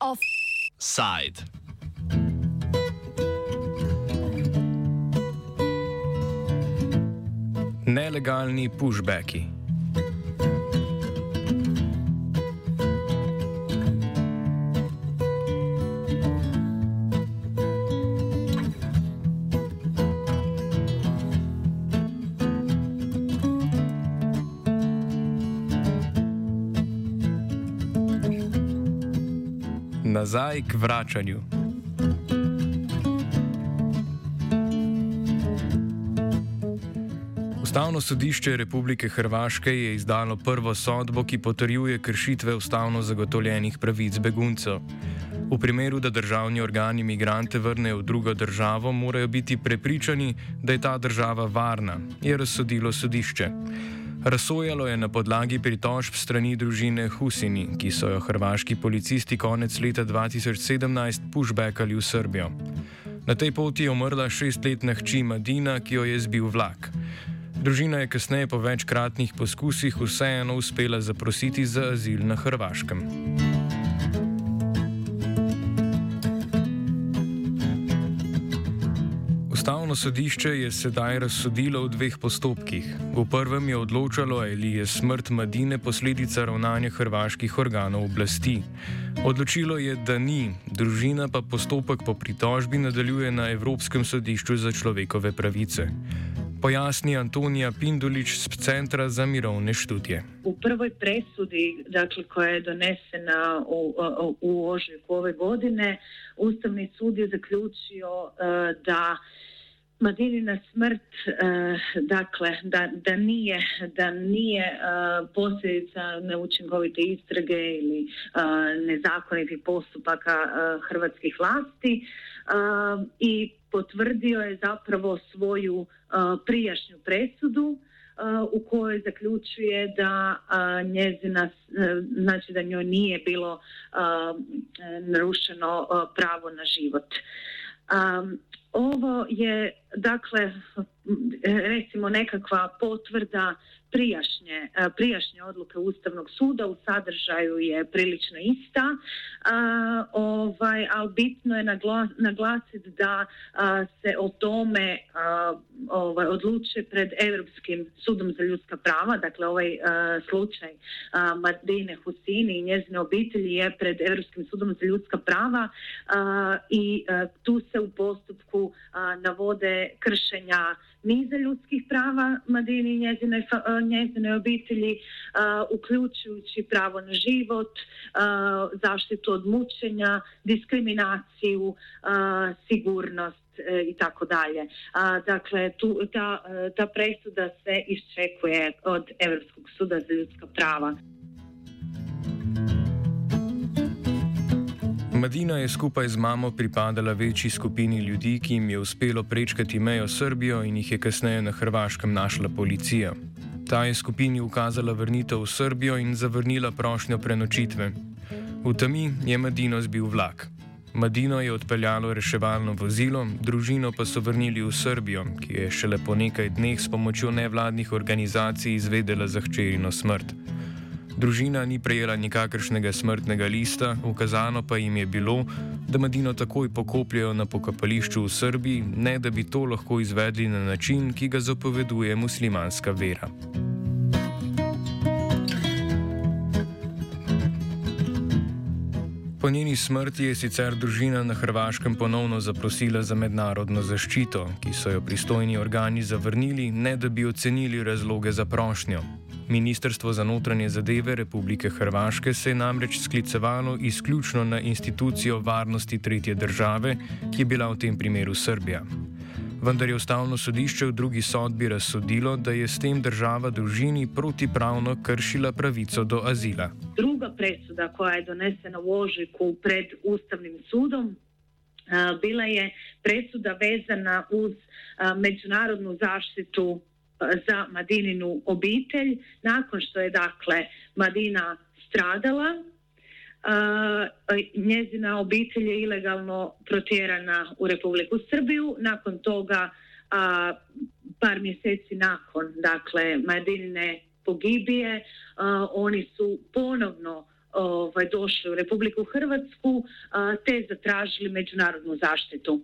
Offside. Nelegalni pushbacki. Nazaj k vračanju. Ustavno sodišče Republike Hrvaške je izdalo prvo sodbo, ki potrjuje kršitve ustavno zagotovljenih pravic beguncev. V primeru, da državni organi imigrante vrnejo v drugo državo, morajo biti prepričani, da je ta država varna, je razsodilo sodišče. Razsojalo je na podlagi pritožb strani družine Husini, ki so jo hrvaški policisti konec leta 2017 pushbackali v Srbijo. Na tej poti je umrla šestletna hči Madina, ki jo je zbil vlak. Družina je kasneje po večkratnih poskusih vseeno uspela zaprositi za azil na Hrvaškem. Ustavno sodišče je sedaj razsodilo v dveh postopkih. V prvem je odločalo, ali je smrt Madine posledica ravnanja hrvaških organov oblasti. Odločilo je, da ni, družina pa postopek po pritožbi nadaljuje na Evropskem sodišču za človekove pravice. Pojasni Antonija Pindulić z Centra za mirovne študije. U prvoj presudi, dakle, koja je donesena u, u ožujku ove godine, Ustavni sud je zaključio uh, da Madinina smrt, uh, dakle, da, da nije, da nije uh, posljedica neučinkovite istrage ili nezakonitih postupaka hrvatskih vlasti i potvrdio je zapravo svoju prijašnju presudu u kojoj zaključuje da njezina, znači da njoj nije bilo narušeno pravo na život. Ovo je dakle recimo nekakva potvrda prijašnje, e, prijašnje odluke Ustavnog suda u sadržaju je prilično ista, a, ovaj, ali bitno je naglasiti da se o tome ovaj, odlučuje pred Europskim sudom za ljudska prava, dakle ovaj slučaj Madine Husini i njezine obitelji je pred Europskim sudom za ljudska prava i tu se u postupku navode kršenja niza ljudskih prava Madini i njezine, njezine obitelji, uključujući pravo na život, zaštitu od mučenja, diskriminaciju, sigurnost e, i tako dalje. Dakle, tu, ta, ta presuda se iščekuje od Europskog suda za ljudska prava. Madina je skupaj z mamo pripadala večji skupini ljudi, ki jim je uspelo prečkati mejo Srbijo in jih je kasneje na Hrvaškem našla policija. Ta je skupini ukazala vrnitev v Srbijo in zavrnila prošnjo prenočitve. V temi je Madino zbil vlak. Madino je odpeljalo reševalno vozilo, družino pa so vrnili v Srbijo, ki je šele po nekaj dneh s pomočjo nevladnih organizacij izvedela za hčerino smrt. Družina ni prejela nikakršnega smrtnega lista, ukazano pa jim je bilo, da Madino takoj pokopljajo na pokopališču v Srbiji, ne da bi to lahko izvedli na način, ki ga zapoveduje muslimanska vera. Po njeni smrti je sicer družina na Hrvaškem ponovno zaprosila za mednarodno zaščito, ki so jo pristojni organi zavrnili, ne da bi ocenili razloge za prošnjo. Ministrstvo za notranje zadeve Republike Hrvaške se je namreč sklicevalo izključno na institucijo varnosti tretje države, ki je bila v tem primeru Srbija. Vendar je ustavno sodišče v drugi sodbi razsodilo, da je s tem država družini protipravno kršila pravico do azila. Druga presuda, koja je donesena v Ožiku pred ustavnim sudom, bila je presuda vezana uz međunarodnu zaštitu za Madininu obitelj nakon što je dakle Madina stradala njezina obitelj je ilegalno protjerana u Republiku Srbiju nakon toga a, par mjeseci nakon dakle Madinine pogibije oni su ponovno ovaj, došli u Republiku Hrvatsku te zatražili međunarodnu zaštitu.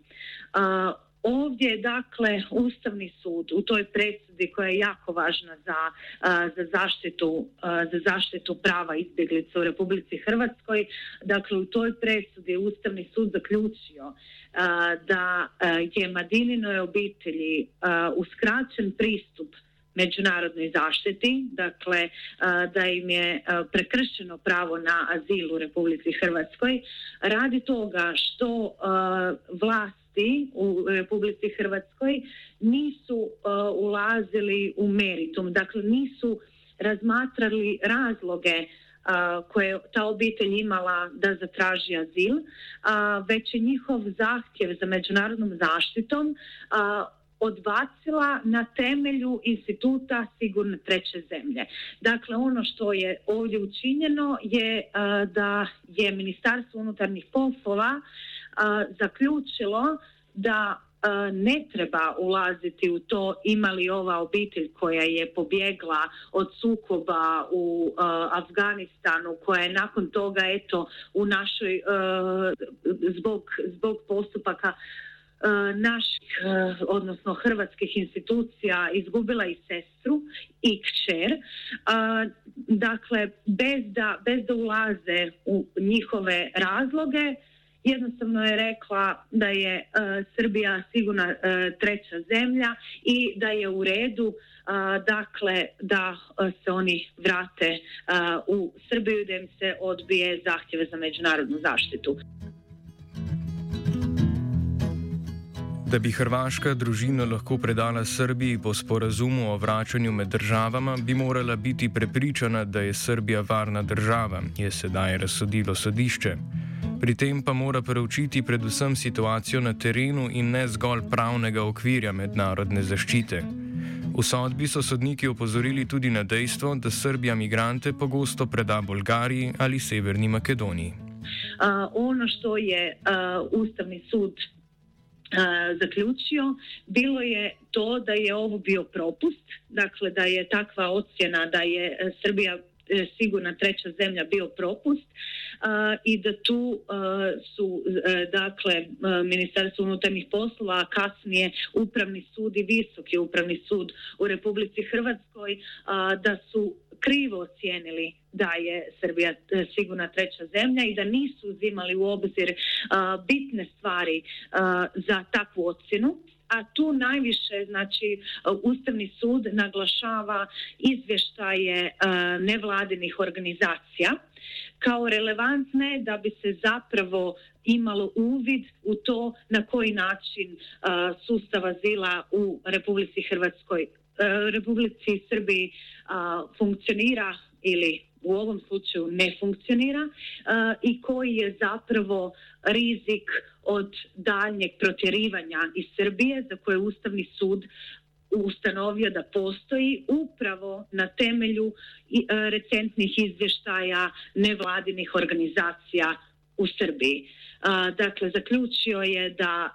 Ovdje je dakle Ustavni sud u toj presudi koja je jako važna za, za, zaštitu, za zaštitu prava izbjeglica u Republici Hrvatskoj. Dakle, u toj presudi je Ustavni sud zaključio da je Madininoj obitelji uskraćen pristup međunarodnoj zaštiti, dakle da im je prekršeno pravo na azil u Republici Hrvatskoj radi toga što vlasti u Republici Hrvatskoj nisu ulazili u meritum, dakle nisu razmatrali razloge koje ta obitelj imala da zatraži azil, već je njihov zahtjev za međunarodnom zaštitom odbacila na temelju instituta sigurne treće zemlje. Dakle, ono što je ovdje učinjeno je da je Ministarstvo unutarnjih poslova zaključilo da ne treba ulaziti u to ima li ova obitelj koja je pobjegla od sukoba u Afganistanu, koja je nakon toga eto u našoj zbog, zbog postupaka naših, odnosno hrvatskih institucija izgubila i sestru i kćer. Dakle, bez da, bez da ulaze u njihove razloge, jednostavno je rekla da je e, Srbija sigurna e, treća zemlja i da je u redu dakle da e, se oni vrate u Srbiju da im se odbije zahtjeve za međunarodnu zaštitu. Da bi hrvaška družina lahko predala Srbiji po sporazumu o vračanju med državama, bi morala biti prepričana, da je Srbija varna država, je sedaj razsodilo sodišče. Pri tem pa mora preučiti predvsem situacijo na terenu in ne zgolj pravnega okvirja mednarodne zaščite. V sodbi so sodniki opozorili tudi na dejstvo, da Srbija migrante pogosto preda Bolgariji ali Severni Makedoniji. Uh, ono što je uh, Ustavni sud uh, zaključio, bilo je to da je ovo bio propust, dakle da je takva ocjena da je Srbija E, sigurna treća zemlja bio propust i da tu su e, dakle Ministarstvo unutarnjih poslova, a kasnije Upravni sud i Visoki Upravni sud u Republici Hrvatskoj da su krivo ocijenili da je Srbija e, sigurna treća zemlja i da nisu uzimali u obzir bitne stvari za takvu ocjenu a tu najviše znači Ustavni sud naglašava izvještaje e, nevladinih organizacija kao relevantne da bi se zapravo imalo uvid u to na koji način e, sustav azila u Republici Hrvatskoj Republici Srbiji funkcionira ili u ovom slučaju ne funkcionira i koji je zapravo rizik od daljnjeg protjerivanja iz Srbije za koje Ustavni sud ustanovio da postoji upravo na temelju recentnih izvještaja nevladinih organizacija u Srbiji. Dakle, zaključio je da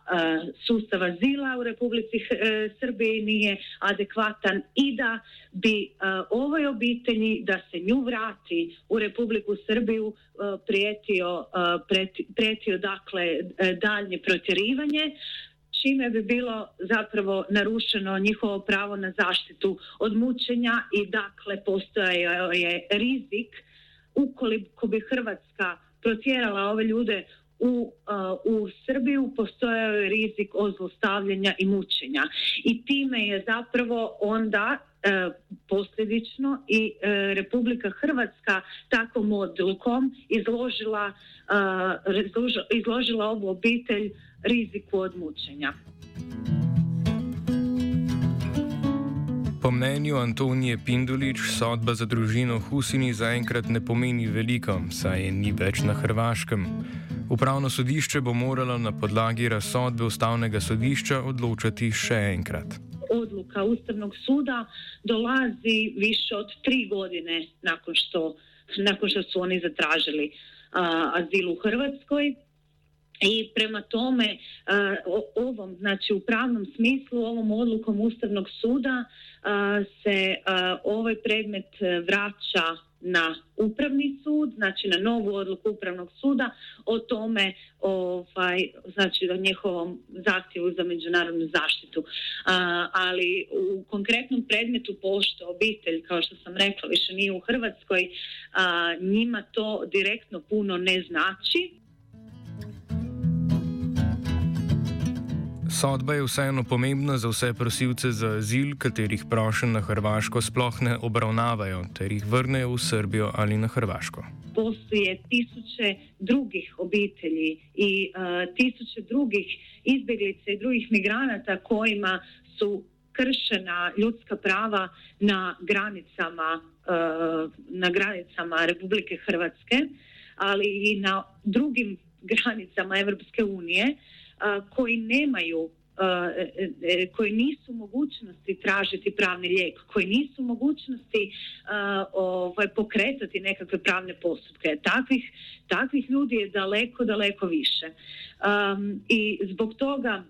sustav azila u Republici e, Srbiji nije adekvatan i da bi ovoj obitelji da se nju vrati u Republiku Srbiju prijetio, prijetio dakle e, daljnje protjerivanje čime bi bilo zapravo narušeno njihovo pravo na zaštitu od mučenja i dakle postojao je rizik ukoliko bi Hrvatska protjerala ove ljude u, u Srbiju postojao je rizik od zlostavljanja i mučenja. I time je zapravo onda e, posljedično i e, Republika Hrvatska takvom odlukom izložila, izložila ovu obitelj riziku od mučenja. Po mnenju Antonije Pindulič, sodba za družino Husini zaenkrat ne pomeni veliko, saj je ni več na Hrvaškem. Upravno sodišče bo moralo na podlagi razsodbe ustavnega sodišča odločati še enkrat. Odluka Ustavnog suda dolazi više od tri godine nakon što, nakon što su oni zatražili uh, azil u Hrvatskoj I prema tome, ovom, znači u pravnom smislu, ovom odlukom Ustavnog suda se ovaj predmet vraća na upravni sud, znači na novu odluku upravnog suda o tome, ovaj, znači o njihovom zahtjevu za međunarodnu zaštitu. ali u konkretnom predmetu pošto obitelj, kao što sam rekla, više nije u Hrvatskoj, njima to direktno puno ne znači Sodba je vseeno pomembna za vse prosilce za azil, katerih prošen na Hrvaško sploh ne obravnavajo, ter jih vrnejo v Srbijo ali na Hrvaško. Postoje tisoče drugih obitelji in uh, tisoče drugih izbeglic in drugih migranata, kojima so kršena ljudska prava na granicama, uh, na granicama Republike Hrvatske, ali i na drugim granicama Evropske unije. Koji nemaju e, e, koji nisu mogućnosti tražiti pravni lijek, koji nisu mogućnosti ovaj, pokretati nekakve pravne postupke. Takvih, takvih ljudi je daleko, daleko više. I zbog toga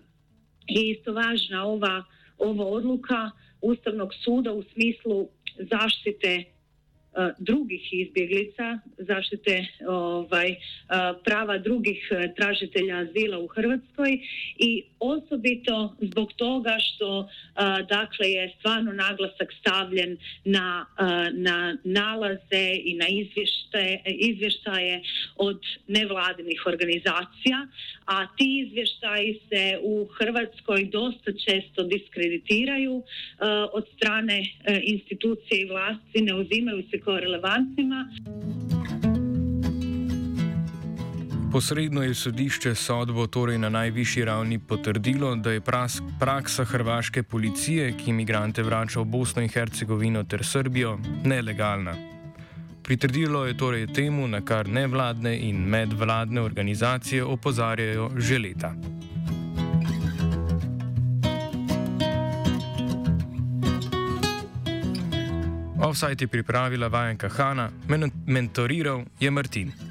je isto važna ova, ova odluka Ustavnog suda u smislu zaštite drugih izbjeglica, zaštite ovaj, e, prava drugih e, tražitelja azila u Hrvatskoj i osobito zbog toga što dakle je stvarno naglasak stavljen na, na nalaze i na izvještaje, izvještaje od nevladinih organizacija, a ti izvještaji se u Hrvatskoj dosta često diskreditiraju od strane institucije i vlasti, ne uzimaju se kao relevantnima. Posredno je sodišče sodbo torej na najvišji ravni potrdilo, da je praksa hrvaške policije, ki imigrante vrača v Bosno in Hercegovino ter Srbijo, nelegalna. Pritrdilo je torej temu, na kar nevladne in medvladne organizacije opozarjajo že leta. Offside je pripravila vajenka Hanna, mentoriral je Martin.